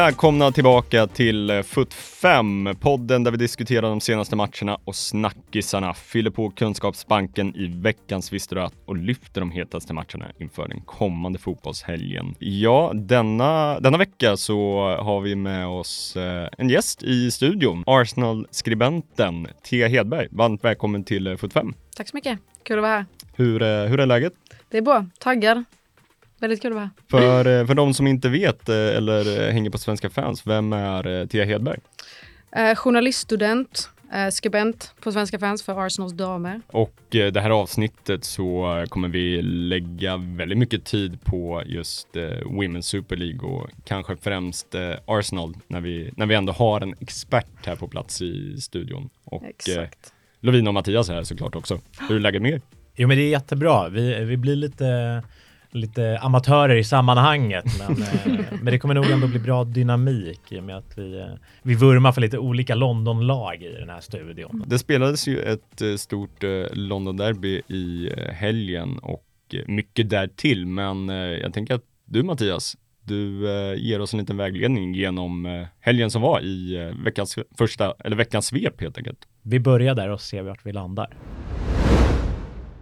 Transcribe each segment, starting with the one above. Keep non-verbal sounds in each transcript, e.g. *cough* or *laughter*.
Välkomna tillbaka till Foot 5, podden där vi diskuterar de senaste matcherna och snackisarna, fyller på kunskapsbanken i veckans Visste och lyfter de hetaste matcherna inför den kommande fotbollshelgen. Ja, denna, denna vecka så har vi med oss eh, en gäst i studion, Arsenal-skribenten Thea Hedberg. Varmt välkommen till Foot 5. Tack så mycket, kul att vara här. Hur, eh, hur är läget? Det är bra, taggad. Väldigt kul att vara här. För, eh, för de som inte vet eh, eller eh, hänger på Svenska fans, vem är Tia Hedberg? Eh, journaliststudent, eh, skribent på Svenska fans för Arsenals damer. Och eh, det här avsnittet så kommer vi lägga väldigt mycket tid på just eh, Women's Super League och kanske främst eh, Arsenal när vi, när vi ändå har en expert här på plats i studion. Och Exakt. Lovina och Mattias är här såklart också. Hur är läget med er? Jo men det är jättebra. Vi, vi blir lite lite amatörer i sammanhanget. Men, eh, *laughs* men det kommer nog ändå bli bra dynamik i och med att vi, eh, vi vurmar för lite olika Londonlag i den här studion. Det spelades ju ett eh, stort London-derby i helgen och mycket därtill. Men jag tänker att du Mattias, du ger oss en liten vägledning genom helgen som var i veckans första, eller veckans svep helt enkelt. Vi börjar där och ser vart vi landar.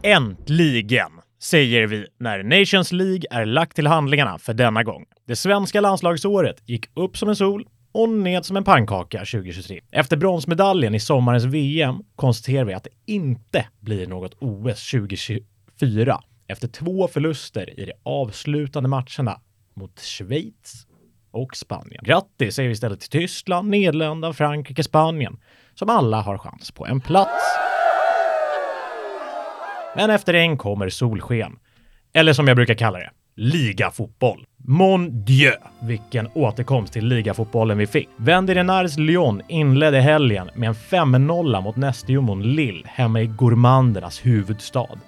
Äntligen! Säger vi när Nations League är lagt till handlingarna för denna gång. Det svenska landslagsåret gick upp som en sol och ned som en pannkaka 2023. Efter bronsmedaljen i sommarens VM konstaterar vi att det inte blir något OS 2024 efter två förluster i de avslutande matcherna mot Schweiz och Spanien. Grattis säger vi istället till Tyskland, Nederländerna, Frankrike, Spanien som alla har chans på en plats. Men efter en kommer solsken. Eller som jag brukar kalla det, ligafotboll. Mon Dieu, vilken återkomst till ligafotbollen vi fick. Wendy Renards Lyon inledde helgen med en 5-0 mot nästjumon Lille hemma i gourmandernas huvudstad.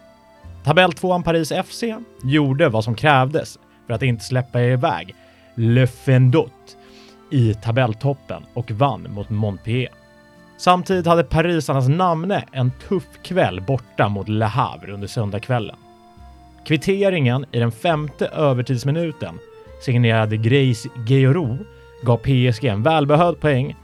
Tabelltvåan Paris FC gjorde vad som krävdes för att inte släppa iväg Le Fendot i tabelltoppen och vann mot Montpellier. Samtidigt hade parisarnas namne en tuff kväll borta mot Le Havre under söndagskvällen. Kvitteringen i den femte övertidsminuten signerade Grace Georo gav PSG en välbehövd poäng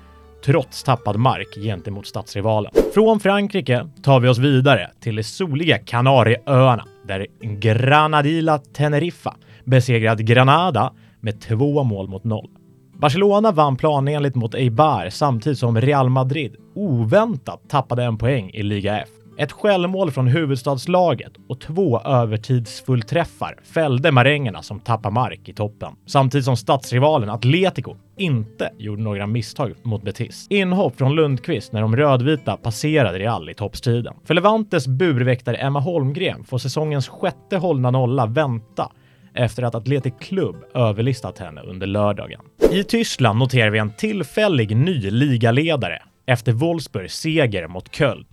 trots tappad mark gentemot stadsrivalen. Från Frankrike tar vi oss vidare till de soliga Kanarieöarna där Granadilla Teneriffa besegrade Granada med två mål mot noll. Barcelona vann planenligt mot Eibar samtidigt som Real Madrid oväntat tappade en poäng i Liga F. Ett självmål från huvudstadslaget och två övertidsfullträffar fällde marängerna som tappar mark i toppen. Samtidigt som stadsrivalen Atletico inte gjorde några misstag mot Betis. Inhopp från Lundqvist när de rödvita passerade Real i toppstriden. För Levantes burväktare Emma Holmgren får säsongens sjätte hållna nolla vänta efter att Atletic Club överlistat henne under lördagen. I Tyskland noterar vi en tillfällig ny ligaledare efter Wolfsburgs seger mot Köln.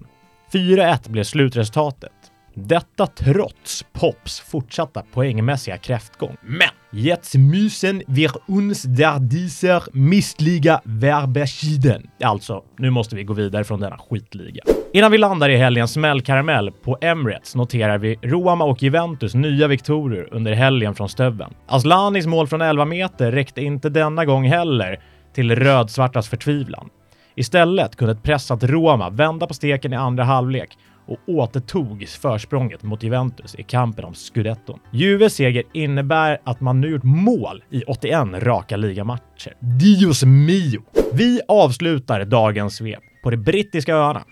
4-1 blev slutresultatet. Detta trots Pops fortsatta poängmässiga kräftgång. Men jetzt müssen wir uns der dieser Mistliga verbeschieden. Alltså, nu måste vi gå vidare från denna skitliga. Innan vi landar i helgens smällkaramell på Emirates noterar vi Roma och Juventus nya viktorer under helgen från Stöven. Aslanis mål från 11 meter räckte inte denna gång heller till rödsvartas förtvivlan. Istället kunde ett pressat Roma vända på steken i andra halvlek och återtog försprånget mot Juventus i kampen om scudetton. Juves seger innebär att man nu gjort mål i 81 raka ligamatcher. Dios mio! Vi avslutar dagens svep på de brittiska öarna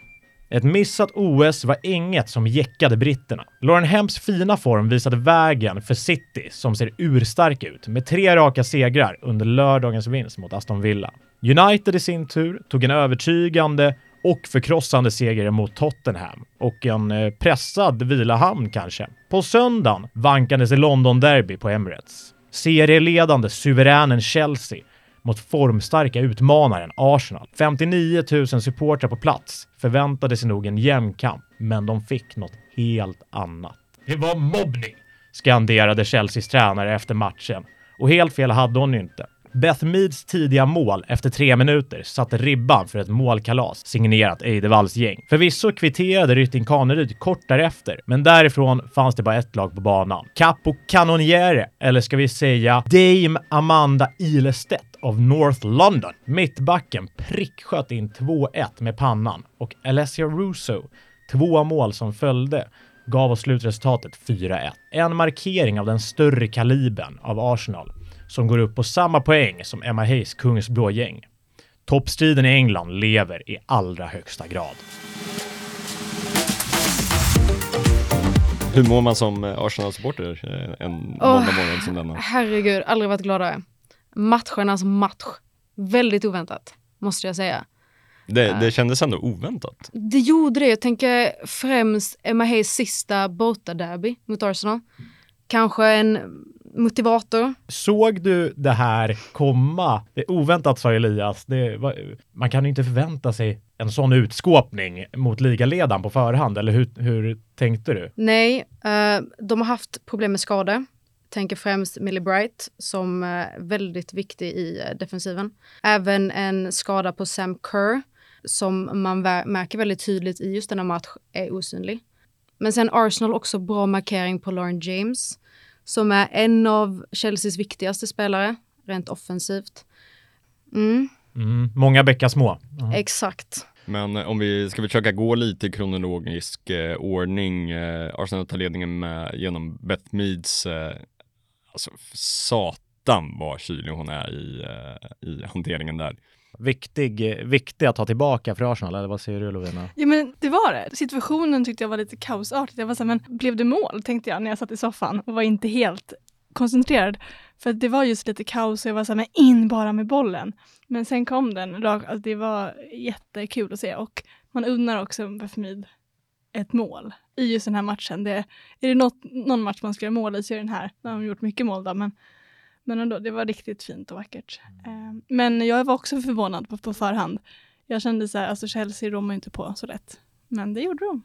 ett missat OS var inget som jäckade britterna. Lauren Hemps fina form visade vägen för City som ser urstark ut med tre raka segrar under lördagens vinst mot Aston Villa. United i sin tur tog en övertygande och förkrossande seger mot Tottenham och en eh, pressad Vilahamn kanske. På söndagen vankades i London Derby på Emirates. Serieledande suveränen Chelsea mot formstarka utmanaren Arsenal. 59 000 supportrar på plats förväntade sig nog en jämn kamp, men de fick något helt annat. Det var mobbning! skanderade Chelseas tränare efter matchen. Och helt fel hade hon inte. Beth Meads tidiga mål efter tre minuter satte ribban för ett målkalas signerat Eidevalls gäng. Förvisso kvitterade Rytting Kaneryd kort därefter, men därifrån fanns det bara ett lag på banan. Capo Canoniere, eller ska vi säga Dame Amanda Ilestedt av North London. Mittbacken pricksköt in 2-1 med pannan och Alessia Russo, två mål som följde, gav oss slutresultatet 4-1. En markering av den större kalibern av Arsenal som går upp på samma poäng som Emma Hayes Kungsblå gäng. Toppstriden i England lever i allra högsta grad. Hur mår man som eh, Arsenal-supporter eh, en måndagmorgon som denna? Herregud, aldrig varit gladare. Matchernas match. Väldigt oväntat, måste jag säga. Det, det kändes ändå oväntat. Det gjorde det. Jag tänker främst Emma Hayes sista bortaderby mot Arsenal. Kanske en motivator. Såg du det här komma? Det är oväntat sa Elias. Var, man kan ju inte förvänta sig en sån utskåpning mot ligaledaren på förhand, eller hur, hur tänkte du? Nej, eh, de har haft problem med skador. Tänker främst Millie Bright som är väldigt viktig i eh, defensiven. Även en skada på Sam Kerr som man märker väldigt tydligt i just denna match är osynlig. Men sen Arsenal också bra markering på Lauren James som är en av Chelseas viktigaste spelare rent offensivt. Mm. Mm, många bäckar små. Mm. Exakt. Men eh, om vi ska försöka gå lite i kronologisk eh, ordning. Eh, Arsenal tar ledningen med genom Beth Meads, eh, alltså satan vad kylig hon är i, eh, i hanteringen där viktig, viktig att ta tillbaka för Arsenal, eller vad säger du Lovina? Ja men det var det. Situationen tyckte jag var lite kaosartig. Jag var så här, men blev det mål? Tänkte jag när jag satt i soffan och var inte helt koncentrerad. För det var just lite kaos och jag var så här, men in bara med bollen. Men sen kom den, alltså det var jättekul att se och man unnar också Befmid ett mål i just den här matchen. Det, är det något, någon match man ska göra mål i så är det den här. Nu har de gjort mycket mål då, men men ändå, det var riktigt fint och vackert. Eh, men jag var också förvånad på, på förhand. Jag kände så här, alltså Chelsea rår inte på så lätt. Men det gjorde de.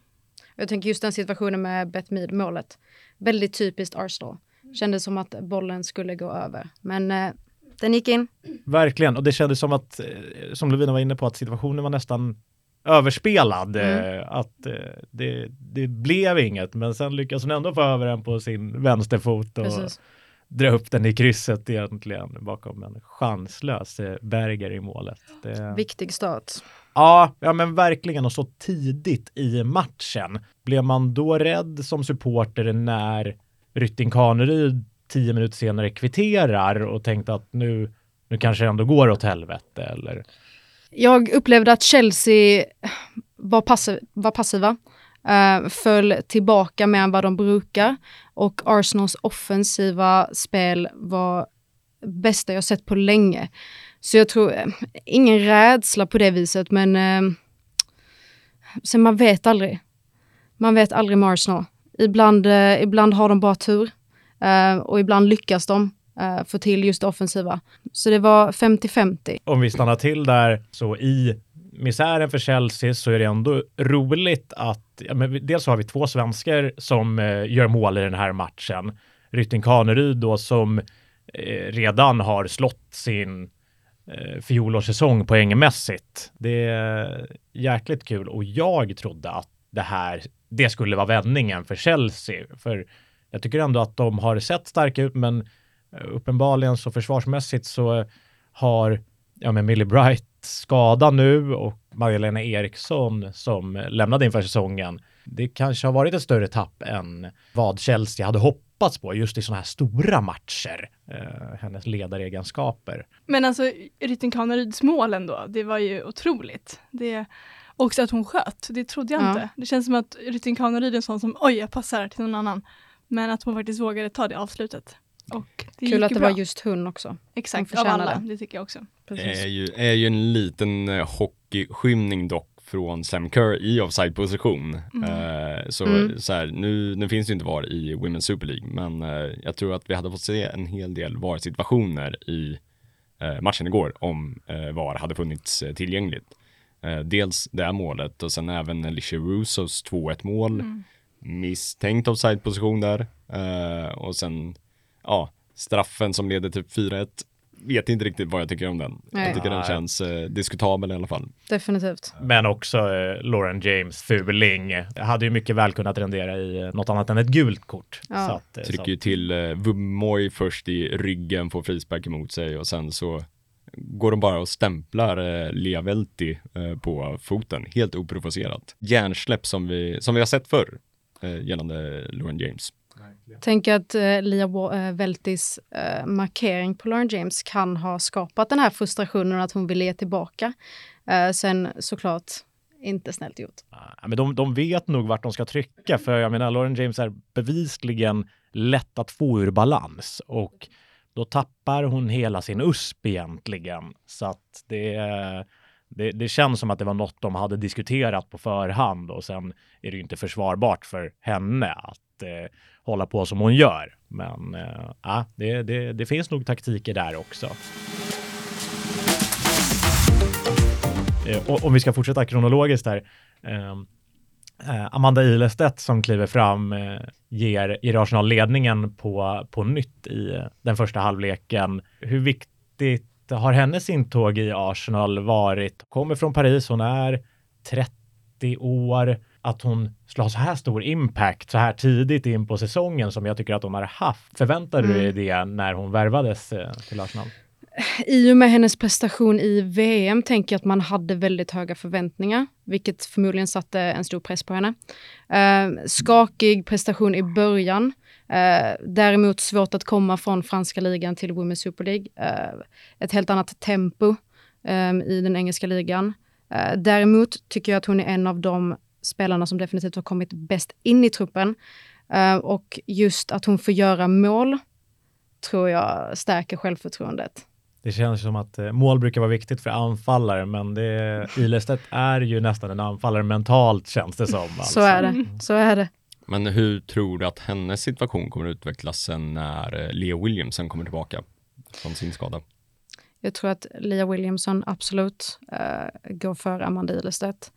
Jag tänker just den situationen med Beth Mead målet. Väldigt typiskt Arsenal. Kändes som att bollen skulle gå över. Men eh, den gick in. Verkligen, och det kändes som att, eh, som Lovina var inne på, att situationen var nästan överspelad. Mm. Eh, att eh, det, det blev inget, men sen lyckas hon ändå få över den på sin vänsterfot. Och, Precis dra upp den i krysset egentligen bakom en chanslös eh, Berger i målet. Det... Viktig start. Ja, ja, men verkligen och så tidigt i matchen. Blev man då rädd som supporter när Rytting Kaneryd tio minuter senare kvitterar och tänkte att nu, nu kanske det ändå går åt helvete eller? Jag upplevde att Chelsea var, passiv, var passiva eh, föll tillbaka mer än vad de brukar. Och Arsenals offensiva spel var bästa jag sett på länge. Så jag tror, eh, ingen rädsla på det viset, men eh, sen man vet aldrig. Man vet aldrig med Arsenal. Ibland, eh, ibland har de bara tur eh, och ibland lyckas de eh, få till just det offensiva. Så det var 50-50. Om vi stannar till där, så i misären för Chelsea så är det ändå roligt att, ja, men dels har vi två svenskar som eh, gör mål i den här matchen. Rytting Kaneryd då som eh, redan har slått sin eh, fjolårssäsong poängmässigt. Det är jäkligt kul och jag trodde att det här, det skulle vara vändningen för Chelsea. För jag tycker ändå att de har sett starka ut, men eh, uppenbarligen så försvarsmässigt så har ja, men Millie Bright skada nu och Magdalena Eriksson som lämnade inför säsongen. Det kanske har varit ett större tapp än vad Chelsea hade hoppats på just i sådana här stora matcher. Eh, hennes ledaregenskaper. Men alltså Rytting Kaneryds mål ändå, det var ju otroligt. Det, också att hon sköt, det trodde jag ja. inte. Det känns som att Rytting Kaneryd är en sån som oj, jag passar till någon annan. Men att hon faktiskt vågade ta det avslutet. Och det Kul att det bra. var just hon också. Exakt, av alla. Det. det tycker jag också. Det är ju, är ju en liten uh, hockeyskymning dock från Sam Kerr i offside-position. Mm. Uh, så, mm. så här, nu, nu finns det inte VAR i Women's Super League, men uh, jag tror att vi hade fått se en hel del VAR-situationer i matchen igår om VAR hade funnits tillgängligt. dels det här målet och sen även Alicia Russos 2-1 mål. Mm. Misstänkt offside-position där och sen ja, straffen som leder till 4-1. vet inte riktigt vad jag tycker om den. Nej. Jag tycker den känns eh, diskutabel i alla fall. Definitivt. Men också eh, Lauren James fuling. Hade ju mycket väl kunnat rendera i eh, något annat än ett gult kort. Ja. Så att, eh, Trycker så. ju till eh, Vummoy först i ryggen, får frispark emot sig och sen så går de bara och stämplar eh, Liavelti eh, på foten, helt oprovocerat. Hjärnsläpp som vi, som vi har sett förr eh, gällande Lauren James. Tänker att eh, Lia Wa- eh, Veltis eh, markering på Lauren James kan ha skapat den här frustrationen att hon vill ge tillbaka. Eh, sen såklart inte snällt gjort. Ja, men de, de vet nog vart de ska trycka, för jag menar, Lauren James är bevisligen lätt att få ur balans och då tappar hon hela sin USP egentligen. Så att det, det, det känns som att det var något de hade diskuterat på förhand och sen är det ju inte försvarbart för henne att eh, hålla på som hon gör. Men eh, det, det, det finns nog taktiker där också. Eh, om vi ska fortsätta kronologiskt där. Ehm, eh, Amanda Ilestedt som kliver fram eh, ger, ger Arsenal ledningen på, på nytt i eh, den första halvleken. Hur viktigt har hennes intåg i Arsenal varit? Kommer från Paris, hon är 30 år. Att hon skulle ha så här stor impact så här tidigt in på säsongen som jag tycker att hon har haft. Förväntade du dig det när hon värvades eh, till Arsenal? I och med hennes prestation i VM tänker jag att man hade väldigt höga förväntningar, vilket förmodligen satte en stor press på henne. Eh, skakig prestation i början. Eh, däremot svårt att komma från franska ligan till Women's Super League. Eh, ett helt annat tempo eh, i den engelska ligan. Eh, däremot tycker jag att hon är en av de spelarna som definitivt har kommit bäst in i truppen. Eh, och just att hon får göra mål tror jag stärker självförtroendet. Det känns som att eh, mål brukar vara viktigt för anfallare, men det, Ilestedt är ju nästan en anfallare mentalt känns det som. Alltså. Så är det. Så är det. Men hur tror du att hennes situation kommer att utvecklas sen när eh, Lea Williamson kommer tillbaka från sin skada? Jag tror att Lia Williamson absolut uh, går för Amanda Ilestedt.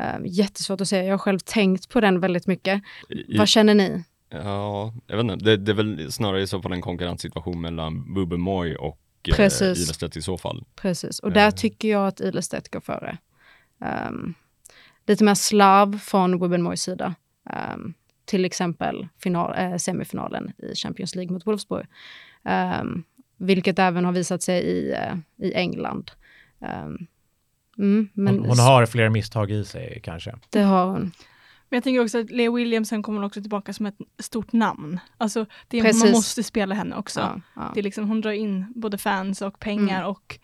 Uh, jättesvårt att säga. Jag har själv tänkt på den väldigt mycket. I, Vad känner ni? ja, jag vet inte. Det, det är väl snarare i så fall en konkurrenssituation mellan Bubbe Moy och eh, Precis. Ilestedt i så fall. Precis. Och där tycker jag att Ilestedt går före. Um, lite mer slarv från Wibben Moys sida. Um, till exempel final, eh, semifinalen i Champions League mot Wolfsburg. Um, vilket även har visat sig i, eh, i England. Um, mm, men hon, hon har fler misstag i sig kanske. det har hon. Men jag tänker också att Lea Williamson kommer också tillbaka som ett stort namn. Alltså, det är, Precis. man måste spela henne också. Ja, ja. Det är liksom, hon drar in både fans och pengar och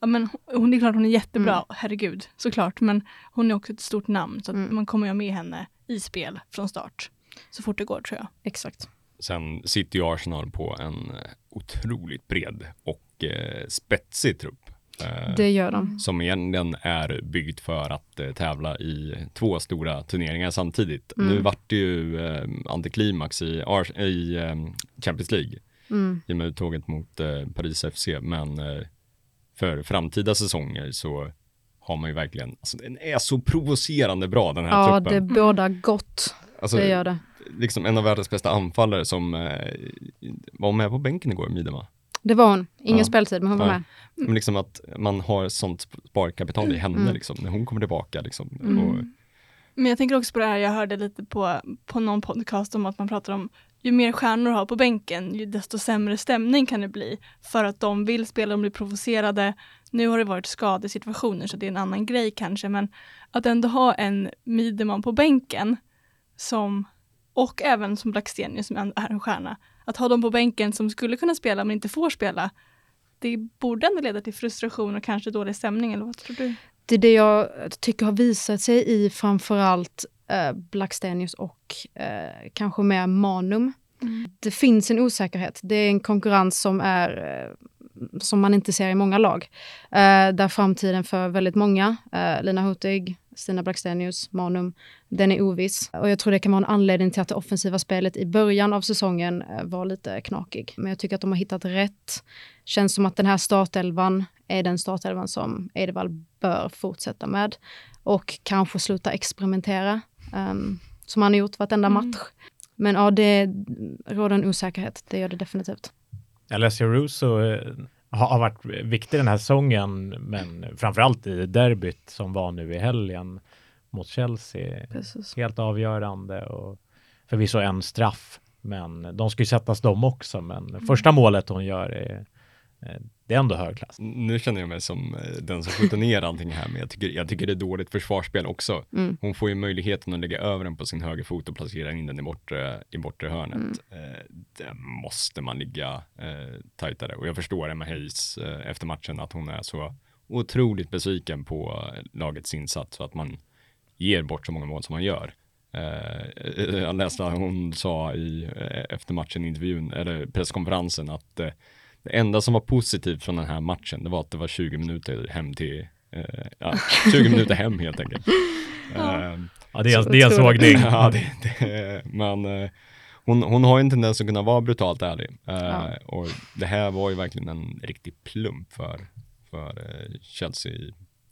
ja, men, hon, det är klart hon är jättebra, Mm. herregud, såklart. Men hon är också ett stort namn så att Mm. man kommer ju med henne i spel från start. Så fort det går tror jag. Exakt. Sen sitter ju Arsenal på en eh, otroligt bred och eh, spetsig trupp. Eh, Det gör de. som egentligen är byggt för att eh, tävla i två stora turneringar samtidigt. Mm. Nu vart det ju eh, antiklimax i, Champions League Mm. i och med uttåget mot Paris FC, men för framtida säsonger så har man ju verkligen, alltså den är så provocerande bra den här Ja, det truppen. båda gott. Alltså, Det gör det. liksom en av världens bästa anfallare som eh, var med på bänken igår, Midema. Det var hon. Ingen Ja. speltid, men hon var Nej. med. Men liksom att man har sånt sparkapital i henne Mm. liksom, när hon kommer tillbaka liksom. Mm. Och, Men jag tänker också på det här, jag hörde lite på, på någon podcast om att man pratar om ju mer stjärnor du har på bänken, ju desto sämre stämning kan det bli. För att de vill spela, de blir provocerade. Nu har det varit skadesituationer så det är en annan grej kanske, men att ändå ha en Mideman på bänken som, och även som Blackstenius som är en stjärna, att ha dem på bänken som skulle kunna spela men inte får spela, det borde ändå leda till frustration och kanske dålig stämning, eller vad tror du? Det är det jag tycker har visat sig i framförallt eh, Blackstenius och eh, kanske mer Manum. Det finns en osäkerhet. Det är en konkurrens som är eh, som man inte ser i många lag. Eh, där framtiden för väldigt många, eh, Lina Hurtig, Stina Blackstenius, Manum, den är oviss. Och jag tror det kan vara en anledning till att det offensiva spelet i början av säsongen eh, var lite knakig. Men jag tycker att de har hittat rätt. Känns som att den här startelvan är den startelvan som Edevall bör fortsätta med. Och kanske sluta experimentera, um, som han har gjort vartenda Mm. match. Men ja, det råder en osäkerhet, det gör det definitivt. Alessia Russo, eh, har, varit viktig den här säsongen, men framförallt i derbyt som var nu i helgen mot Chelsea. Precis. Helt avgörande och förvisso en straff, men de ska ju sättas de också. Men Mm. första målet hon gör är, det är ändå hög klass. Nu känner jag mig som eh, den som skjuter ner allting här, men jag tycker, jag tycker det är dåligt försvarsspel också. Mm. Hon får ju möjligheten att lägga över den på sin höger fot och placera in den i bortre, i bortre hörnet. Mm. Eh, där måste man ligga eh, tajtare och jag förstår Emma Hayes eh, efter matchen att hon är så otroligt besviken på eh, lagets insats så att man ger bort så många mål som man gör. Eh, *laughs* jag läste att hon sa i eh, efter matchen intervjun eller presskonferensen att eh, det enda som var positivt från den här matchen, det var att det var 20 minuter hem till, eh, ja, *laughs* 20 minuter hem helt enkelt. Eh, Ja, det är, Så det är en sågning. *laughs* ja, det, det, men eh, hon, hon har ju en tendens att kunna vara brutalt ärlig. Eh, Ja. Och det här var ju verkligen en riktig plump för, för eh, Chelsea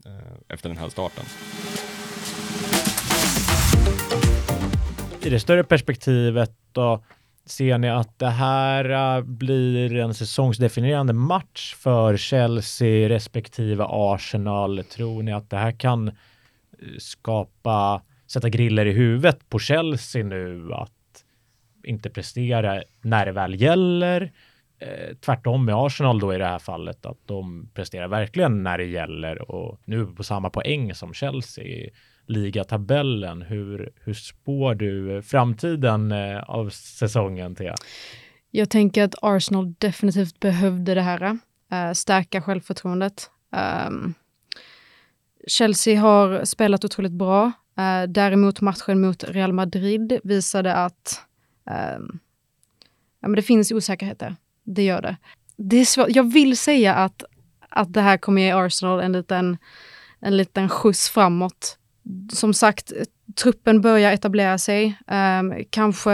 eh, efter den här starten. I det större perspektivet då, ser ni att det här äh, blir en säsongsdefinierande match för Chelsea respektive Arsenal? Tror ni att det här kan äh, skapa, sätta griller i huvudet på Chelsea nu att inte prestera när det väl gäller? Eh, tvärtom med Arsenal då i det här fallet att de presterar verkligen när det gäller och nu på samma poäng som Chelsea ligatabellen. Hur, hur spår du framtiden eh, av säsongen Thea? Jag tänker att Arsenal definitivt behövde det här. Eh, stärka självförtroendet. Ehm, Chelsea har spelat otroligt bra. Eh, däremot matchen mot Real Madrid visade att ehm, ja, men det finns osäkerheter. Det gör det. det är svårt. Jag vill säga att, att det här kommer ge Arsenal en liten, en liten skjuts framåt. Som sagt, truppen börjar etablera sig. Um, kanske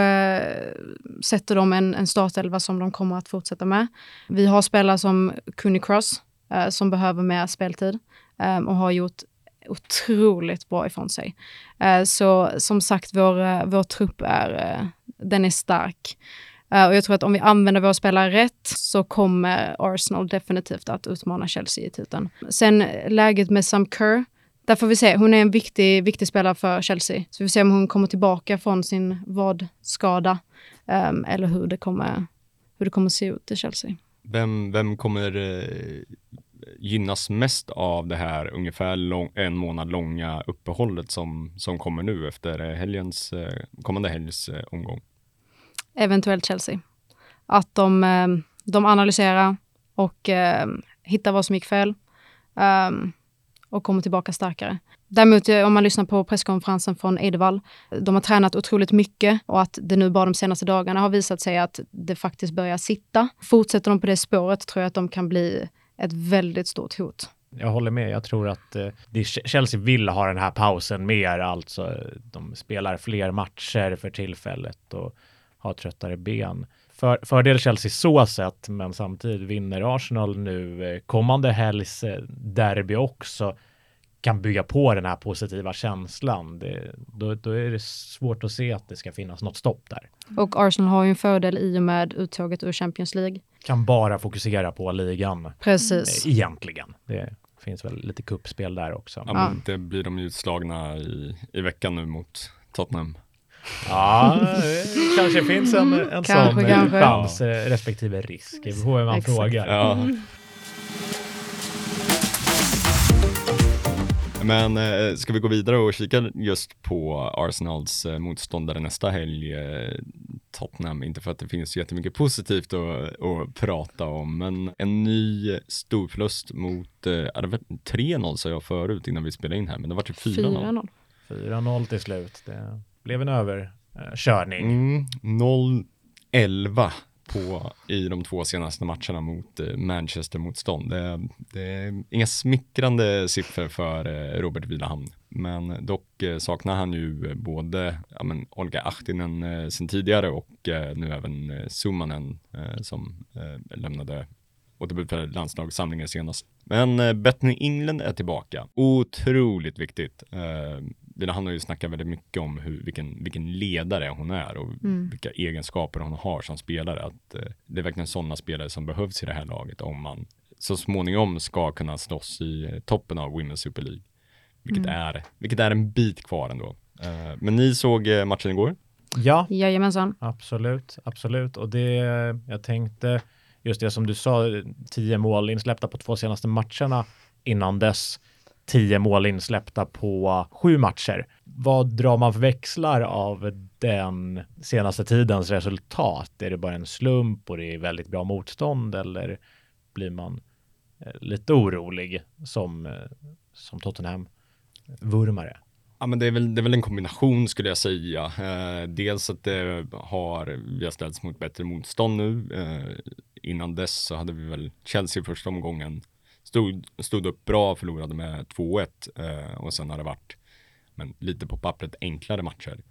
sätter de en, en startelva som de kommer att fortsätta med. Vi har spelare som Cooney Cross uh, som behöver mer speltid um, och har gjort otroligt bra ifrån sig. Uh, så som sagt, vår, eh, vår trupp är, uh, den är stark. Och jag tror att om vi använder våra spelare rätt så kommer Arsenal definitivt att utmana Chelsea i titeln. Sen läget med Sam Kerr, där får vi se. Hon är en viktig, viktig spelare för Chelsea. Så vi får se om hon kommer tillbaka från sin vadskada ehm, eller hur det, kommer, hur det kommer se ut i Chelsea. Vem, vem kommer eh, gynnas mest av det här ungefär lång, en månad långa uppehållet som, som kommer nu efter eh, helgens, eh, kommande helgs eh, omgång? Eventuellt Chelsea. Att de, ehm, de analyserar och ehm, hittar vad som gick fel ehm, och kommer tillbaka starkare. Däremot eh, om man lyssnar på presskonferensen från Eidevall, de har tränat otroligt mycket och att det nu bara de senaste dagarna har visat sig att det faktiskt börjar sitta. Fortsätter de på det spåret tror jag att de kan bli ett väldigt stort hot. Jag håller med. Jag tror att eh, det, Chelsea vill ha den här pausen mer. Alltså, eh, de spelar fler matcher för tillfället och har tröttare ben. För, fördel Chelsea så sett, men samtidigt vinner Arsenal nu eh, kommande helgs eh, derby också kan bygga på den här positiva känslan. Det, då, då är det svårt att se att det ska finnas något stopp där. Och Arsenal har ju en fördel i och med uttåget ur Champions League. Kan bara fokusera på ligan Precis. eh, egentligen. Det finns väl lite kuppspel där också. Ja, men det blir de ju utslagna i, i veckan nu mot Tottenham. Ja, det kanske finns en, en Kanske, sån kanske. chans eh, respektive risk. Det beror vem man Exakt. frågar. Ja. Men eh, ska vi gå vidare och kika just på Arsenals eh, motståndare nästa helg, eh, Tottenham, inte för att det finns jättemycket positivt att, att prata om, men en ny storförlust mot, eh, ja, det var 3-0 sa jag förut innan vi spelade in här, men det var typ 4-0. 4-0. 4-0 till slut. Det blev en överkörning. Eh, mm, 0-11 på i de två senaste matcherna mot eh, Manchester-motstånd. Det, det är inga smickrande siffror för eh, Robert Vilahamn, men dock saknar han ju både ja, men, Olga Ahtinen sen tidigare och nu även Summanen som lämnade återbud för landslagssamlingen senast. Men Bettany England är tillbaka. Otroligt viktigt. Villahamn har ju snackat väldigt mycket om hur, vilken, vilken ledare hon är och Mm. vilka egenskaper hon har som spelare. Att, eh, det är verkligen sådana spelare som behövs i det här laget om man så småningom ska kunna slåss i eh, toppen av Women's Super League. Vilket, Mm. är, vilket är en bit kvar ändå. Eh, men ni såg matchen igår? Ja, Jajamensan. absolut, absolut. Och det, jag tänkte, just det som du sa, tio mål insläppta på två senaste matcherna innan dess. Tio mål insläppta på sju matcher. Vad drar man för växlar av den senaste tidens resultat? Är det bara en slump och det är väldigt bra motstånd eller blir man eh, lite orolig som, eh, som Tottenham-vurmare? Ja, men det är, väl, det är väl en kombination skulle jag säga. Eh, dels att det har, vi har ställts mot bättre motstånd nu. Eh, innan dess så hade vi väl Chelsea i första omgången. Stod, stod upp bra, förlorade med 2-1 eh, och sen har det varit men, lite på pappret enklare matcher.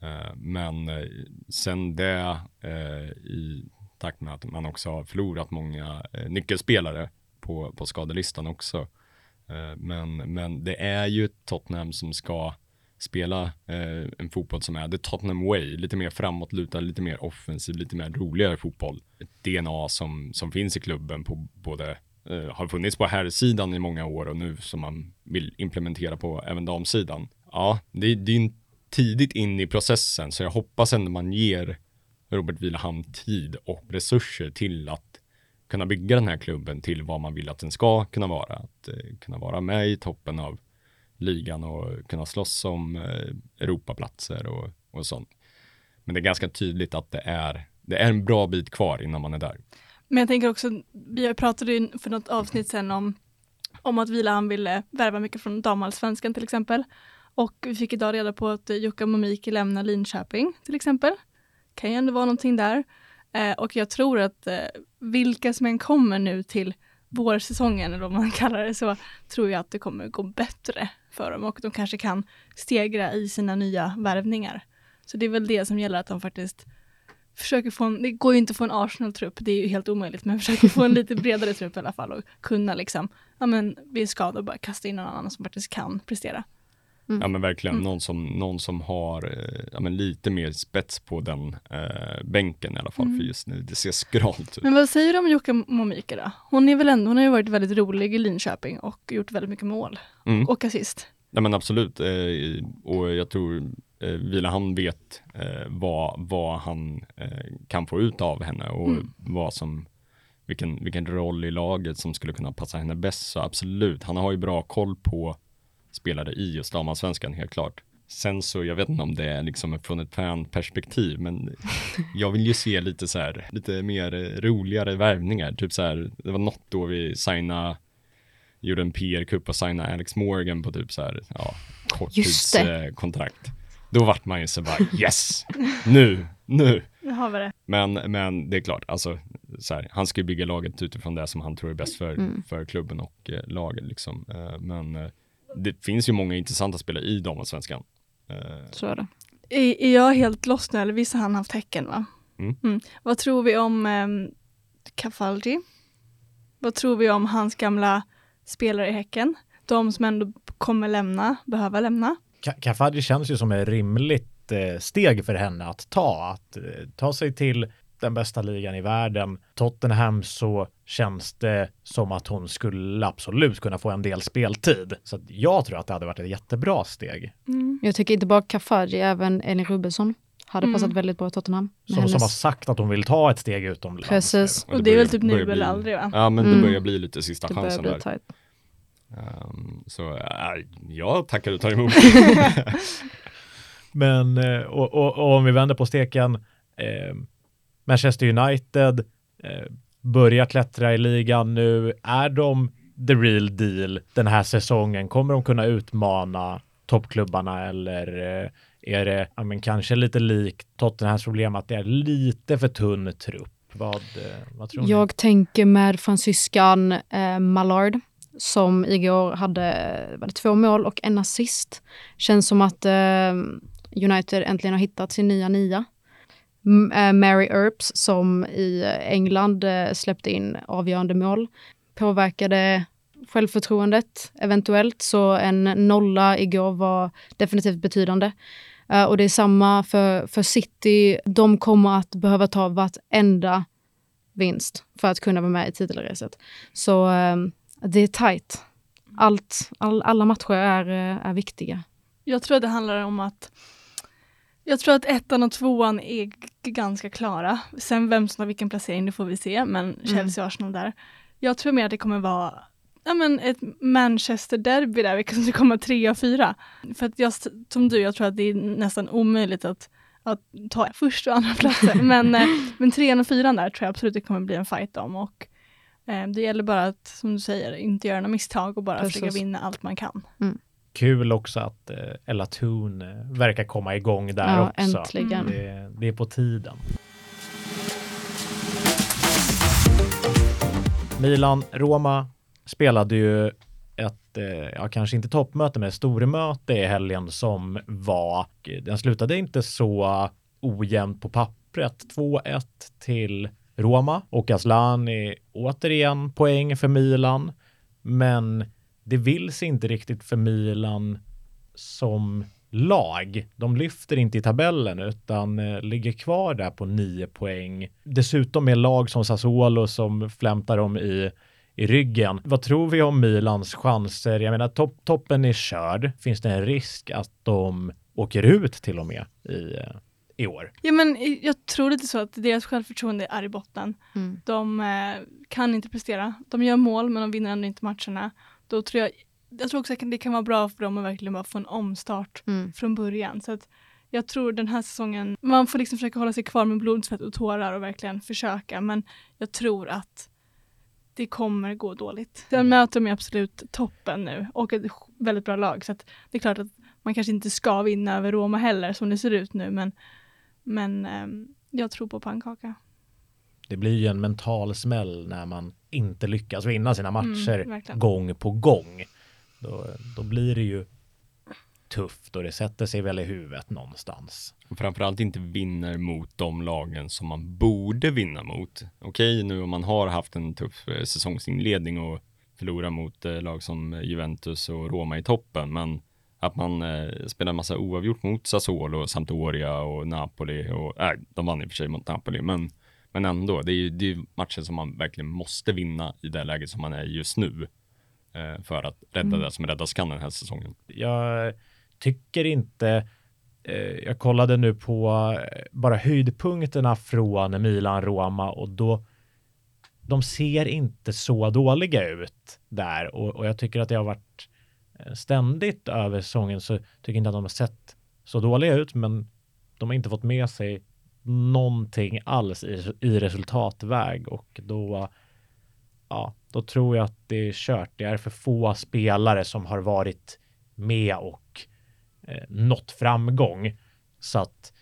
Eh, men eh, sen det eh, i takt med att man också har förlorat många eh, nyckelspelare på, på skadelistan också. Eh, Men, men det är ju Tottenham som ska spela eh, en fotboll som är the Tottenham way, lite mer framåtlutad, lite mer offensiv, lite mer roligare fotboll. Ett DNA som, som finns i klubben på både eh, har funnits på här sidan i många år och nu som man vill implementera på även damsidan. Ja, det, det är tidigt in i processen så jag hoppas ändå man ger Robert Vilahamn tid och resurser till att kunna bygga den här klubben till vad man vill att den ska kunna vara. Att eh, kunna vara med i toppen av ligan och kunna slåss om eh, Europaplatser och, och sånt. Men det är ganska tydligt att det är, det är en bra bit kvar innan man är där. Men jag tänker också, vi pratade ju för något avsnitt sen om, om att Vilahamn ville värva mycket från damallsvenskan till exempel. Och vi fick idag reda på att Jukka Momiki lämnar Linköping till exempel. Kan ju ändå vara någonting där. Eh, och jag tror att eh, vilka som än kommer nu till vårsäsongen, eller vad man *laughs* kallar det så, tror jag att det kommer gå bättre för dem och de kanske kan stegra i sina nya värvningar. Så det är väl det som gäller att de faktiskt försöker få en, det går ju inte att få en Arsenal-trupp, det är ju helt omöjligt, men försöker få en lite bredare trupp i alla fall och kunna liksom, ja men vi är skadade och bara kasta in någon annan som faktiskt kan prestera. Ja men verkligen, Mm. någon, som, någon som har eh, ja, men lite mer spets på den eh, bänken i alla fall, Mm. för just nu det ser skralt ut. Men vad säger du om Jukka Momika då? Hon är väl ändå, hon har ju varit väldigt rolig i Linköping och gjort väldigt mycket mål Mm. och assist. Nej men absolut, eh, och jag tror eh, Vilahamn vet eh, vad, vad han eh, kan få ut av henne och Mm. vad som, vilken, vilken roll i laget som skulle kunna passa henne bäst. Så absolut, han har ju bra koll på spelare i just damallsvenskan helt klart. Sen så, jag vet inte om det är liksom från ett fanperspektiv, men *laughs* jag vill ju se lite så här, lite mer roligare värvningar. Typ så här, det var något då vi signade gjorde en PR-kupp och signade Alex Morgan på typ så här, ja, korttidskontrakt. Då vart man ju så bara yes, nu, nu. Nu har vi det. Men, men det är klart, alltså, så här, han ska ju bygga laget utifrån det som han tror är bäst för, Mm. för klubben och eh, laget. Liksom. Eh, men eh, det finns ju många intressanta spelare i damallsvenskan. Eh, Så är det. Är, är jag helt lost nu eller visst har han haft Häcken va? Mm. Vad tror vi om um, Cafaldi? Vad tror vi om hans gamla spelare i Häcken? De som ändå kommer lämna, behöva lämna. Ka- Kafadji känns ju som ett rimligt eh, steg för henne att ta. Att eh, ta sig till den bästa ligan i världen. Tottenham så känns det som att hon skulle absolut kunna få en del speltid. Så jag tror att det hade varit ett jättebra steg. Mm. Jag tycker inte bara Kafaji, även Elin Rubensson hade Mm. passat väldigt bra i Tottenham. Som, som har hennes- sagt att hon vill ta ett steg utomlands. Precis. Och det är väl typ nu börjar eller bli- aldrig va? Ja, men det Mm. börjar bli lite sista Det chansen där. tajt. Um, så äh, jag tackar och tar emot. *laughs* Men eh, och, och, och om vi vänder på steken. Eh, Manchester United eh, börjar klättra i ligan nu. Är de the real deal den här säsongen? Kommer de kunna utmana toppklubbarna eller eh, är det ja, men kanske lite likt Tottenhams problem att det är lite för tunn trupp? Vad, eh, vad tror ni? Jag tänker med fransyskan eh, Mallard som igår hade var det två mål och en assist. Känns som att eh, United äntligen har hittat sin nya nia. M- eh, Mary Earps som i England eh, släppte in avgörande mål påverkade självförtroendet eventuellt så en nolla igår var definitivt betydande. Uh, och det är samma för, för City. De kommer att behöva ta vartenda vinst för att kunna vara med i titelracet. Så eh, det är tajt. Allt, all, alla matcher är, eh, är viktiga. Jag tror att det handlar om att jag tror att ettan och tvåan är ganska klara. Sen vem som har vilken placering, det får vi se, men Chelsea och Arsenal där. Jag tror mer att det kommer vara ja, men ett Manchester-derby där, vilka som *laughs* kommer tre och fyra. För att jag, som du, jag tror att det är nästan omöjligt att, att ta första och andra platser. *laughs* men, eh, men trean och fyran där tror jag absolut det kommer bli en fight om. Och, det gäller bara att, som du säger, inte göra några misstag och bara Precis. försöka vinna allt man kan. Kul också att eh, Ella Thun eh, verkar komma igång där Ja, också. äntligen. Det, det är på tiden. Milan-Roma spelade ju ett, eh, ja kanske inte toppmöte, men ett stormöte i helgen som var, den slutade inte så ojämnt på pappret. 2-1 till Roma och Asllani återigen poäng för Milan. Men det vill sig inte riktigt för Milan som lag. De lyfter inte i tabellen utan eh, ligger kvar där på nio poäng. Dessutom med lag som Sassuolo som flämtar dem i, i ryggen. Vad tror vi om Milans chanser? Jag menar topp, toppen är körd. Finns det en risk att de åker ut till och med i, eh, i år? Ja, men jag tror lite så att deras självförtroende är i botten. Mm. De eh, kan inte prestera. De gör mål men de vinner ändå inte matcherna. Då tror jag, jag tror också att det kan vara bra för dem att verkligen bara få en omstart Mm. från början. Så att jag tror den här säsongen, man får liksom försöka hålla sig kvar med blod, svett och tårar och verkligen försöka. Men jag tror att det kommer gå dåligt. Sen möter de absolut toppen nu och ett väldigt bra lag. Så att det är klart att man kanske inte ska vinna över Roma heller som det ser ut nu. Men, men ehm, jag tror på pannkaka. Det blir ju en mental smäll när man inte lyckas vinna sina matcher Mm, gång på gång. Då, då blir det ju tufft och det sätter sig väl i huvudet någonstans. Och framförallt inte vinner mot de lagen som man borde vinna mot. Okej, nu om man har haft en tuff eh, säsongsinledning och förlorar mot eh, lag som Juventus och Roma i toppen, men att man eh, spelar en massa oavgjort mot Sassuolo, Sampdoria och Napoli och, äh, de vann i och för sig mot Napoli, men, men ändå, det är ju det är matcher som man verkligen måste vinna i det läget som man är just nu eh, för att rädda det som räddas kan den här säsongen. Jag tycker inte eh, jag kollade nu på eh, bara höjdpunkterna från Milan-Roma och då de ser inte så dåliga ut där och, och jag tycker att det har varit ständigt över säsongen så tycker jag inte att de har sett så dåliga ut men de har inte fått med sig någonting alls i, i resultatväg och då ja, då tror jag att det är kört. Det är för få spelare som har varit med och eh, nått framgång så att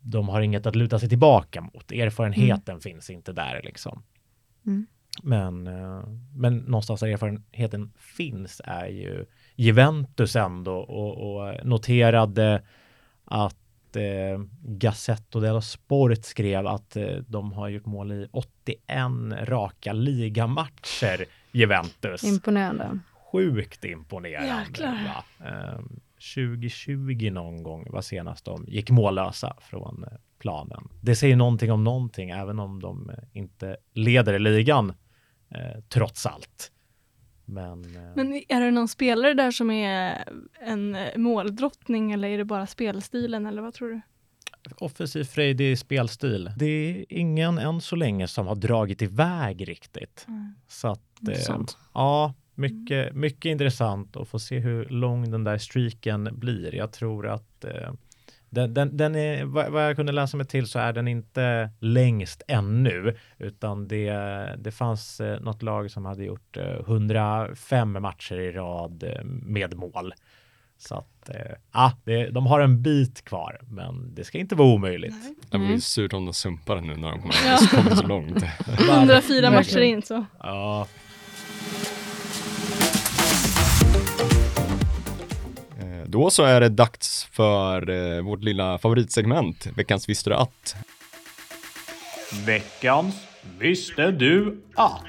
de har inget att luta sig tillbaka mot. Erfarenheten finns inte där liksom. Mm. Men, eh, men någonstans där erfarenheten finns är ju Juventus ändå och, och noterade att eh, Gazzetto dello Sport skrev att eh, de har gjort mål i 81 raka ligamatcher Juventus. Imponerande. Sjukt imponerande. Jäklar. Va? Ehm, 2020 någon gång var senast de gick mållösa från eh, planen. Det säger någonting om någonting, även om de eh, inte leder ligan eh, trots allt. Men, eh, Men är det någon spelare där som är en måldrottning eller är det bara spelstilen eller vad tror du? offensiv frejdig spelstil. Det är ingen än så länge som har dragit iväg riktigt. Så att, eh, ja, mycket, mycket intressant att få se hur lång den där streaken blir. Jag tror att eh, den, den, den är, vad, jag kunde läsa mig till så är den inte längst ännu, utan det, det fanns eh, något lag som hade gjort eh, 105 matcher i rad eh, med mål. Så att, eh, ah, det, de har en bit kvar, men det ska inte vara omöjligt. Det var ju Mm. surt om de sumpar nu när de kommer, Ja. kommer så långt. *laughs* 104 matcher in så. Ja, Eh, Då så är det dags för eh, vårt lilla favoritsegment, veckans Visste du att? Veckans Visste du att?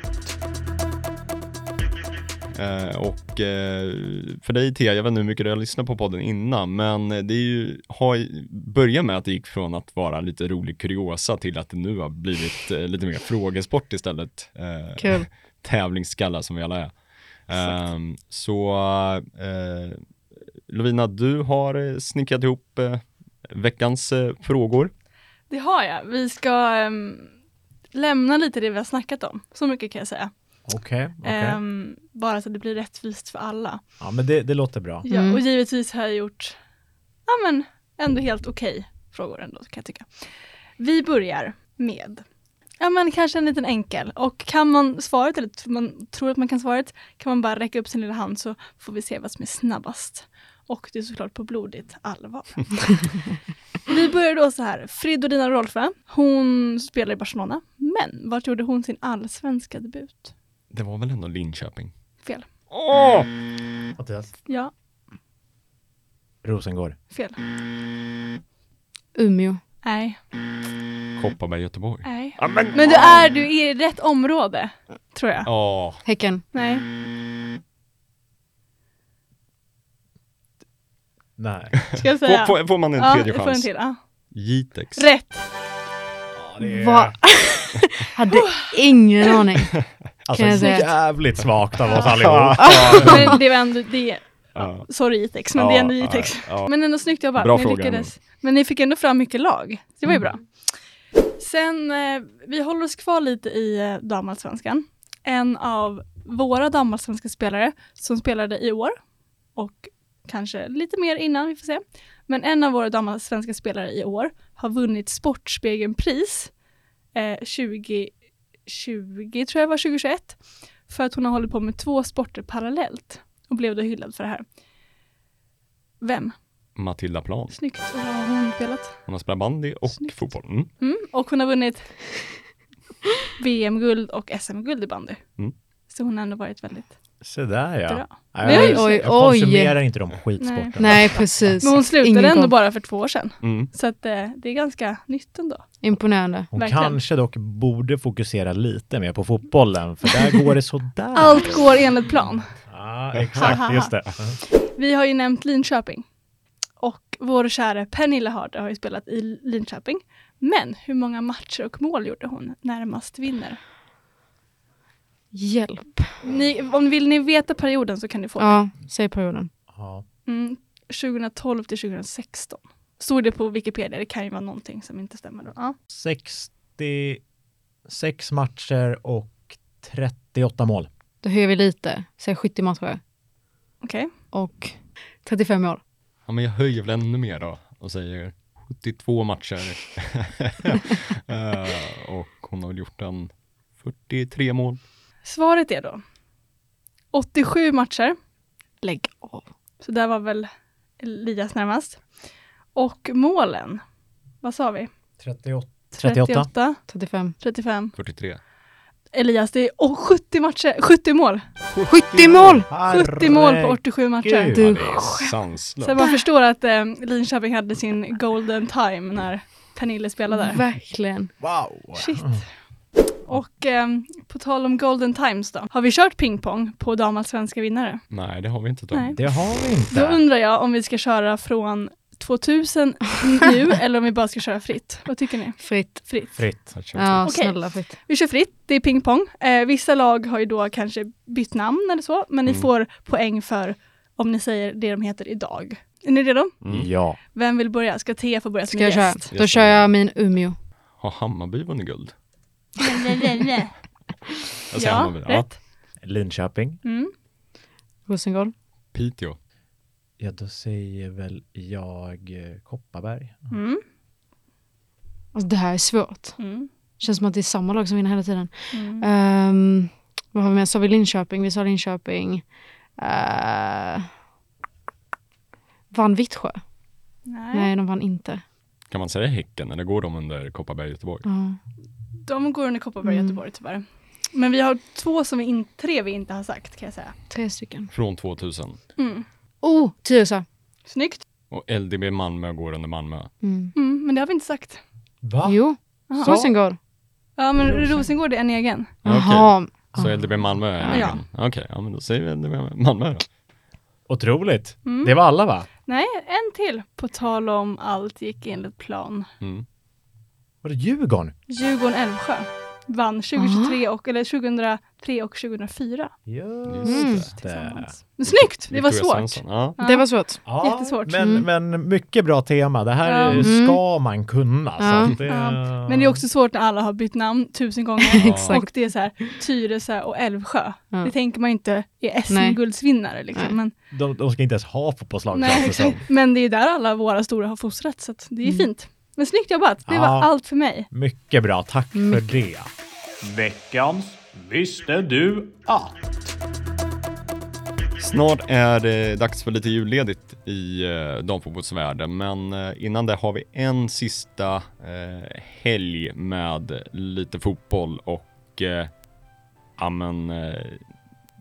Eh, och eh, för dig Thea, jag vet inte hur mycket du har lyssnat på podden innan, men det är ju, har börjat med att det gick från att vara lite rolig kuriosa till att det nu har blivit eh, lite mer frågesport istället. Kul. *laughs* tävlingsskallar som vi alla är. Ehm, så Lovina, du har eh, snickrat ihop eh, veckans eh, frågor. Det har jag. Vi ska ehm, lämna lite det vi har snackat om. Så mycket kan jag säga. Okej, okej. Ehm, bara så att det blir rättvist för alla. Ja, men det, det låter bra. Ja, Mm. och givetvis har jag gjort, ja men ändå helt okej frågor ändå kan jag tycka. Vi börjar med, ja men kanske en liten enkel och kan man svaret eller tror man tror att man kan svaret kan man bara räcka upp sin lilla hand så får vi se vad som är snabbast. Och det är såklart på blodigt allvar. *laughs* vi börjar då så här, Fridolina Rolfö, hon spelar i Barcelona, men vart gjorde hon sin allsvenska debut? Det var väl ändå Linköping? Fel. Åh! Mattias? Ja, Rosengård. fel. Umeå. Nej, Kopparberg, Göteborg. nej. Ja, men Men du är, du är i rätt område, tror jag. Åh, Häcken. Nej. Nej. *laughs* Ska jag säga? får, får, får man en ja, tredje jag får en chans? till. Ja. Jitex. Rätt! Ja, det är Va? *laughs* Hade ingen aning. *laughs* alltså, kan jag säga. jävligt svagt av oss allihop. Men det var ändå, det, Ja. sorry Jitex, men det är ändå Jitex. Ja, ja. Men ändå snyggt jobbat. Bra ni fråga lyckades. Men ni fick ändå fram mycket lag. Det var ju Mm. bra. Sen, eh, vi håller oss kvar lite i eh, damallsvenskan. En av våra damallsvenska spelare som spelade i år och kanske lite mer innan, vi får se. Men en av våra damallsvenska spelare i år har vunnit Sportspegeln-pris eh, 2020, tror jag var 2021, för att hon har hållit på med två sporter parallellt och blev då hyllad för det här. Vem? Matilda Plan. Snyggt. Och vad har hon spelat? Hon har spelat bandy och Snyggt. fotboll. Mm. Mm, och hon har vunnit VM-guld och SM-guld i bandy. Mm. Så hon har ändå varit väldigt Så där ja. bra. Nej, Oj, jag, oj, jag oj. konsumerar inte de skitsporterna. Nej, precis. Men hon slutade Ingen ändå koll. bara för två år sedan. Mm. Så att, eh, det är ganska nytt ändå. Imponerande. Hon Verkligen. kanske dock borde fokusera lite mer på fotbollen, för där går det sådär. *laughs* Allt går enligt plan. Ja, exakt. Just det. Vi har ju nämnt Linköping. Och vår kära Pernilla Harder har ju spelat i Linköping. Men hur många matcher och mål gjorde hon närmast vinner? Hjälp. Ni, om vill ni veta perioden så kan ni få det. Ja, säg perioden. Ja. Mm, 2012 till 2016. Stod det på Wikipedia, det kan ju vara någonting som inte stämmer då. Ja. 66 matcher och 38 mål. Då höjer vi lite. Säg 70 matcher. Okej. Och 35 mål. Ja, men jag höjer väl ännu mer då och säger 72 matcher. *laughs* *laughs* Eh, och hon har väl gjort en 43 mål. Svaret är då 87 matcher, Lägg av. så där var väl Elias närmast. Och målen, vad sa vi? 38. 38. 38, 35. 35. 43. Elias, det är oh, 70 matcher, 70 mål. 70 mål! 70 mål på 87 matcher. Herregud. Du sanslöst. Så man förstår att eh, Linköping hade sin golden time när Pernille spelade där. Verkligen. Wow! Shit. Och ehm, på tal om golden times då. Har vi kört pingpong på damallsvenska vinnare? Nej, det har vi inte. Då. Nej. Det har vi Då inte. undrar jag om vi ska köra från 2000 nu *laughs* eller om vi bara ska köra fritt. Vad tycker ni? Fritt. Fritt. Fritt. Ja, Okej. snälla fritt. Vi kör fritt, det är pingpong. Eh, vissa lag har ju då kanske bytt namn eller så, men ni Mm. får poäng för om ni säger det de heter idag. Är ni redo? Mm. Ja. Vem vill börja? Ska Thea få börja som Ska jag köra? gäst? Då kör jag min Umeå. Har Hammarby vunnit guld? Jag säger ja, Hammarby. Ja. rätt. Linköping. Mm. Rosengård. Piteå. Ja, då säger väl jag eh, Kopparberg. Mm. Alltså det här är svårt. Mm. Känns som att det är samma lag som vinner hela tiden. Mm. Um, vad har vi mer? Sa vi Linköping? Vi sa Linköping. Uh, vann Vittsjö? Nej. Nej, de vann inte. Kan man säga Häcken eller går de under Kopparberg Göteborg? Ja. De går under Kopparberg och Mm. Göteborg tyvärr. Men vi har två som vi in, tre vi inte har sagt kan jag säga. tre stycken. Från 2000. Mm. Oh, Tyresö. Snyggt. Och LDB Malmö går under Malmö. Mm. Mm, men det har vi inte sagt. Va? Jo, Jaha. Så- Rosengård. Ja men Rosengård. Rosengård är en egen. Jaha. Så LDB Malmö är Ja. egen? Okej, ja men då säger vi LDB Malmö då. Otroligt. Mm. Det var alla va? Nej, en till. På tal om allt gick enligt plan. Mm. Var det Djurgården? Djurgården-Älvsjö vann 2023 och, eller 2003 och 2004 Just det. tillsammans. Men snyggt! Det var svårt. Ja. Det var svårt. Ja, Jättesvårt. Men, Mm. men mycket bra tema. Det här Ja. Mm. ska man kunna. Ja. Så att det, Ja. Men det är också svårt när alla har bytt namn tusen gånger. *laughs* Exakt. och det är så här Tyresö och Älvsjö. Ja. Det tänker man inte är Nej. SM-guldsvinnare. Nej. Liksom. Men, de, de ska inte ens ha fotbollslag känns det som. men det är där alla våra stora har fostrats. Så att det är Mm. fint. Men snyggt jobbat. Det Ja. var allt för mig. Mycket bra. Tack för Mycket. det. Veckans Visste du att? Snart är det dags för lite julledigt i eh, damfotbollsvärlden, men eh, innan det har vi en sista eh, helg med lite fotboll och eh, ja men eh,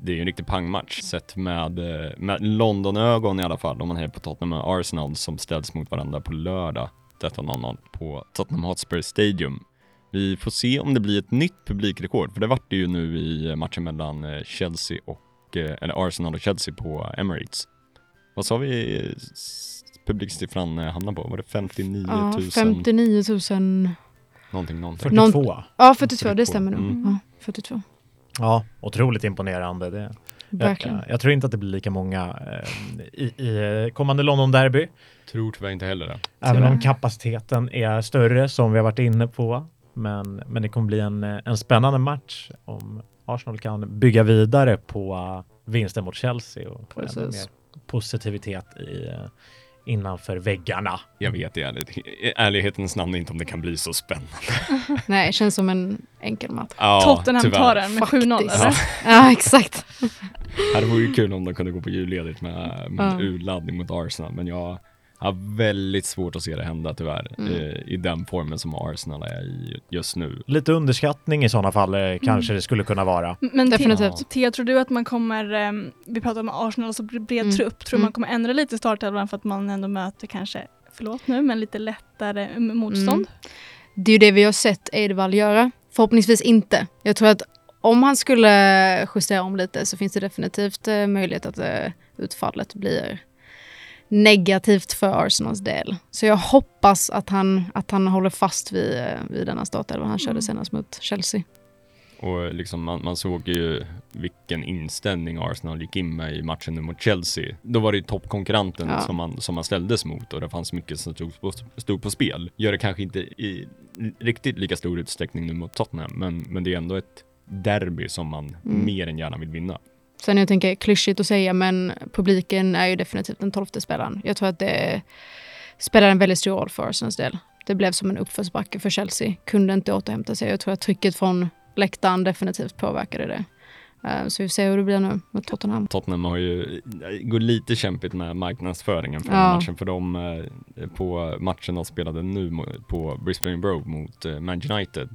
det är ju en riktig pangmatch sett med, eh, med Londonögon i alla fall om man hejar på Tottenham och Arsenal som ställs mot varandra på lördag 13.00 på Tottenham Hotspur Stadium. Vi får se om det blir ett nytt publikrekord, för det vart det ju nu i matchen mellan eh, Chelsea och, eh, eller Arsenal och Chelsea på Emirates. Vad sa vi publiksiffran eh, hamnade på? Var det 59 Ja, 000? 59 000. Någonting, någonting. 42. Ja, 42, det 42. stämmer nog. Mm. Ja, 42. Ja, otroligt imponerande. Det, Verkligen. Jag, jag tror inte att det blir lika många eh, i, i kommande London-derby. Tror tyvärr inte heller det. Även om kapaciteten är större som vi har varit inne på. Men, men det kommer bli en, eh, en spännande match om Arsenal kan bygga vidare på uh, vinsten mot Chelsea och Precis. mer positivitet i, uh, innanför väggarna. Jag vet i ärlighet, i ärlighetens namn inte om det kan bli så spännande. *laughs* Nej, känns som en enkel match. Ja, Tottenham tyvärr. tar den med 7-0 Faktiskt. eller? Ja, *laughs* exakt. Det vore ju kul om de kunde gå på julledigt med, med Ja. urladdning mot Arsenal, men jag har väldigt svårt att se det hända tyvärr Mm. i, i den formen som Arsenal är i just nu. Lite underskattning i sådana fall eh, kanske det skulle kunna vara. Men Definitivt. Thea, tror du att man kommer, ehm, vi pratar om Arsenal, så bred Mm. trupp, tror du Mm. man kommer ändra lite i startelvan för att man ändå möter kanske, förlåt nu, men lite lättare mm, motstånd? Det är ju det vi har sett Edvall göra. Förhoppningsvis inte. Jag tror att om han skulle justera om lite så finns det definitivt eh, möjlighet att eh, utfallet blir negativt för Arsenals del. Så jag hoppas att han, att han håller fast vid, eh, vid denna startelva han körde Mm. senast mot Chelsea. Och liksom man, man såg ju vilken inställning Arsenal gick in med i matchen mot Chelsea. Då var det ju toppkonkurrenten Ja. som, man, som man ställdes mot och det fanns mycket som stod på, stod på spel. Gör det kanske inte i riktigt lika stor utsträckning nu mot Tottenham, men, men det är ändå ett derby som man Mm. mer än gärna vill vinna. Sen jag tänker klyschigt att säga, men publiken är ju definitivt den tolfte spelaren. Jag tror att det spelar en väldigt stor roll för Arsenals del. Det blev som en uppförsbacke för Chelsea. Kunde inte återhämta sig. Jag tror att trycket från läktaren definitivt påverkade det. Eh, Så vi får se hur det blir nu mot Tottenham. Tottenham har ju, går lite kämpigt med marknadsföringen för Ja. matchen, för de eh, på matchen de spelade nu på Brisbane Road mot eh, Man United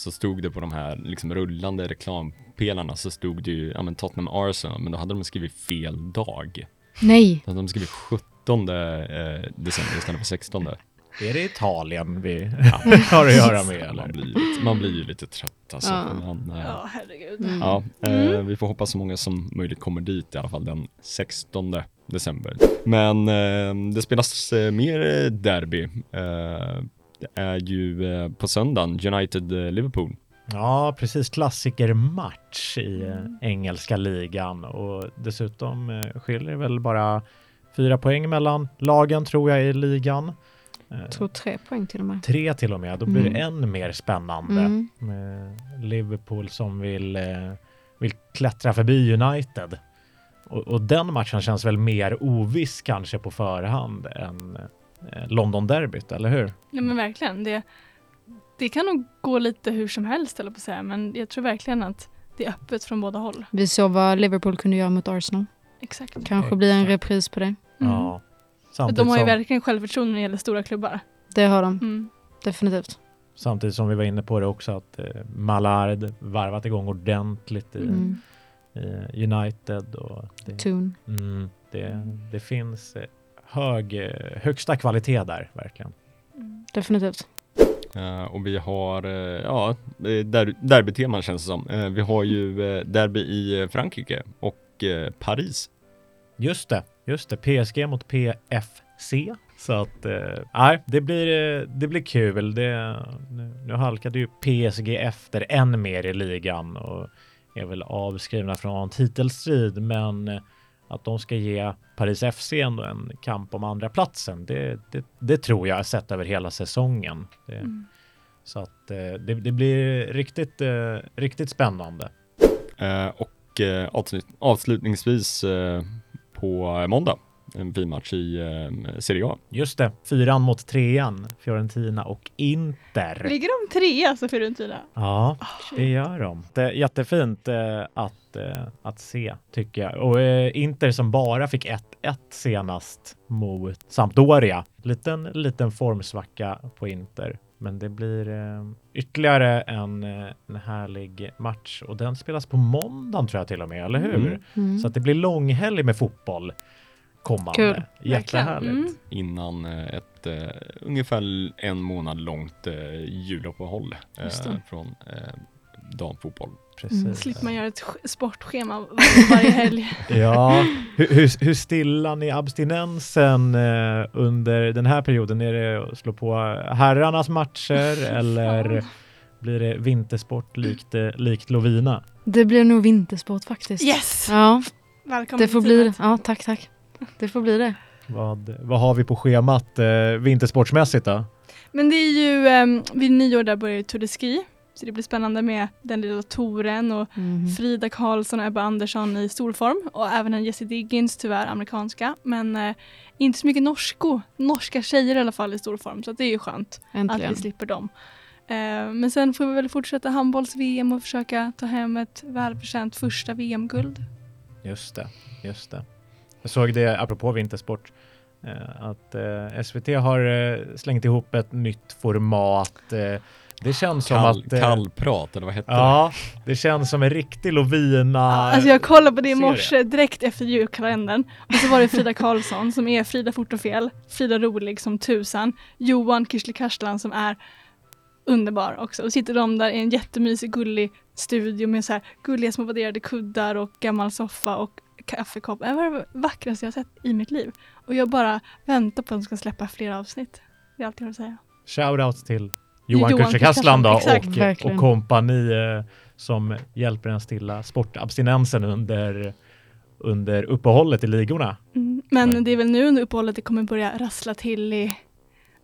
så stod det på de här liksom rullande reklampelarna så stod det ju, ja men Tottenham Arsenal, men då hade de skrivit fel dag. Nej! Då hade de skrivit 17 eh, december istället för 16. Är det Italien vi *laughs* har att göra med Man eller? blir, lite, man blir ju lite trött alltså. Ja. Man, eh, Ja, herregud. Mm. Ja, eh, vi får hoppas så många som möjligt kommer dit i alla fall den 16 december. Men eh, det spelas eh, mer derby. Det är ju eh, på söndagen United-Liverpool. Ja, precis. Klassikermatch i eh, engelska ligan och dessutom eh, skiljer det väl bara fyra poäng mellan lagen tror jag i ligan. Jag tror tre poäng till och med. Tre till och med. Då blir det Mm. än mer spännande Mm. med Liverpool som vill, vill klättra förbi United. Och, och den matchen känns väl mer oviss kanske på förhand än London-derbyt, eller hur? Ja men verkligen. Det, det kan nog gå lite hur som helst eller på att säga, men jag tror verkligen att det är öppet från båda håll. Vi såg vad Liverpool kunde göra mot Arsenal. Exakt. Kanske blir en repris på det. Mm. Ja. Samtidigt, De har ju som, verkligen självförtroende när det gäller stora klubbar. Det har de Mm. definitivt. samtidigt som vi var inne på det också att eh, Mallard varvat igång ordentligt i, Mm. i United. Och det, Tun. mm, det, det finns eh, hög, eh, högsta kvalitet där verkligen. Definitivt. Eh, och vi har, eh, ja, der, derbyteman känns det som. Eh, vi har ju derby i Frankrike och Paris. Just det, just det. PSG mot PFC. Så att, nej, det blir, det blir kul. Det, nu, nu halkade ju PSG efter än mer i ligan och är väl avskrivna från titelstrid, men att de ska ge Paris FC ändå en kamp om andra platsen, det, det, det tror jag sett över hela säsongen. Det, Mm. Så att eh, det, det blir riktigt, eh, riktigt spännande. Eh, och eh, avslut, avslutningsvis eh, på måndag, en fin match i eh, Serie A. Just det, fyran mot trean, Fiorentina och Inter. Ligger de trea så Fiorentina? Ja, Ah, det gör de. Det är jättefint eh, att, eh, att se, tycker jag. Och eh, Inter som bara fick 1-1 senast mot Sampdoria. Liten, liten formsvacka på Inter. Men det blir eh, ytterligare en, eh, en härlig match och den spelas på måndagen tror jag till och med, eller hur? Mm. Mm. Så att det blir långhelg med fotboll kommande. Kul. Jättehärligt. Mm. innan ett eh, ungefär en månad långt eh, juluppehåll eh, det. från damfotboll. Precis. Mm. Slipper man göra ett sportschema var- *laughs* varje helg. Ja, hur, hur, hur stillar ni abstinensen eh, under den här perioden? Är det att slå på herrarnas matcher *laughs* eller blir det vintersport likt, eh, likt Lovina? Det blir nog vintersport faktiskt. Yes! Ja, Välkommen det får bli det. Ja, tack, tack. Det får bli det. Vad, vad har vi på schemat eh, vintersportsmässigt då? Men det är ju, um, vid nyår där börjar ju Tour de Ski. Så det blir spännande med den lilla touren och Mhm. Frida Karlsson och Ebba Andersson i storform och även en Jessie Diggins, tyvärr amerikanska. Men eh, inte så mycket norsko, norska tjejer i alla fall i storform så att det är ju skönt att Äntligen. vi slipper dem. Eh, men sen får vi väl fortsätta handbolls-VM och försöka ta hem ett välförtjänt första VM-guld. Just det, just det. Jag såg det apropå vintersport eh, att eh, SVT har eh, slängt ihop ett nytt format. Det känns som Kall, att... eh, kallprat, eller vad hette Ja, det känns som en riktig Lovina. Alltså jag kollade på det i morse direkt efter julkalendern och så var det Frida Karlsson som är Frida Fort och Fel, Frida Rolig som tusan, Johan Kishli Karslan som är underbar också. Och sitter de där i en jättemysig gullig studio med så här gulliga små vadderade kuddar och gammal soffa och kaffekopp. Det var det vackraste jag sett i mitt liv. Och jag bara väntar på att de ska släppa fler avsnitt. Det är allt jag har att säga. Shoutout till Johan Johan Kücükaslan då Kücükaslan, exakt. och, Verkligen. och kompani eh, som hjälper en stilla sportabstinensen under, under uppehållet i ligorna. Mm. Men det är väl nu under uppehållet det kommer börja rassla till i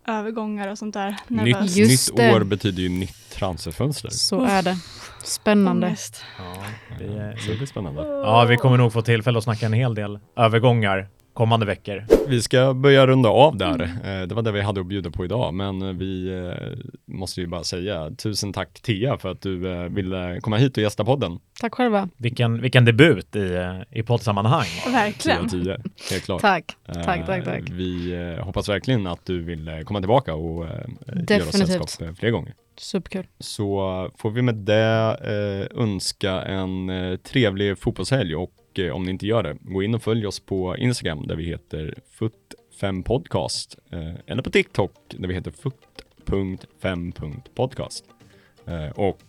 övergångar och sånt där. Nytt. Just nytt det. år betyder ju nytt transferfönster. Så är det. Spännande. Ja, vi, Eh, Så det blir spännande. ja, vi kommer nog få tillfälle att snacka en hel del övergångar kommande veckor. Vi ska börja runda av där. Eh, Det var det vi hade att bjuda på idag, men eh, vi eh, måste ju bara säga tusen tack Tia för att du ville komma hit och gästa podden. Tack själva. Vilken, vilken debut i, i poddsammanhang. 10 Verkligen. av 10, helt klart. Tack. Eh, Tack, tack, tack. Vi hoppas verkligen att du vill komma tillbaka och eh, göra oss sällskap fler gånger. Superkul. Så får vi med det eh, önska en trevlig fotbollshelg och eh, om ni inte gör det, gå in och följ oss på Instagram där vi heter fut5podcast eh, eller på TikTok där vi heter fut.5.podcast. Eh, och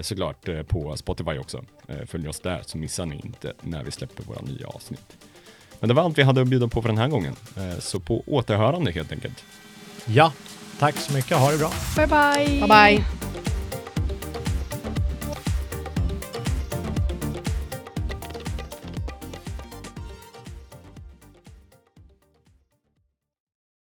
såklart på Spotify också. Följ oss där så missar ni inte när vi släpper våra nya avsnitt. Men det var allt vi hade att bjuda på för den här gången. Så på återhörande helt enkelt. Ja, tack så mycket. Ha det bra. Bye bye. Bye bye.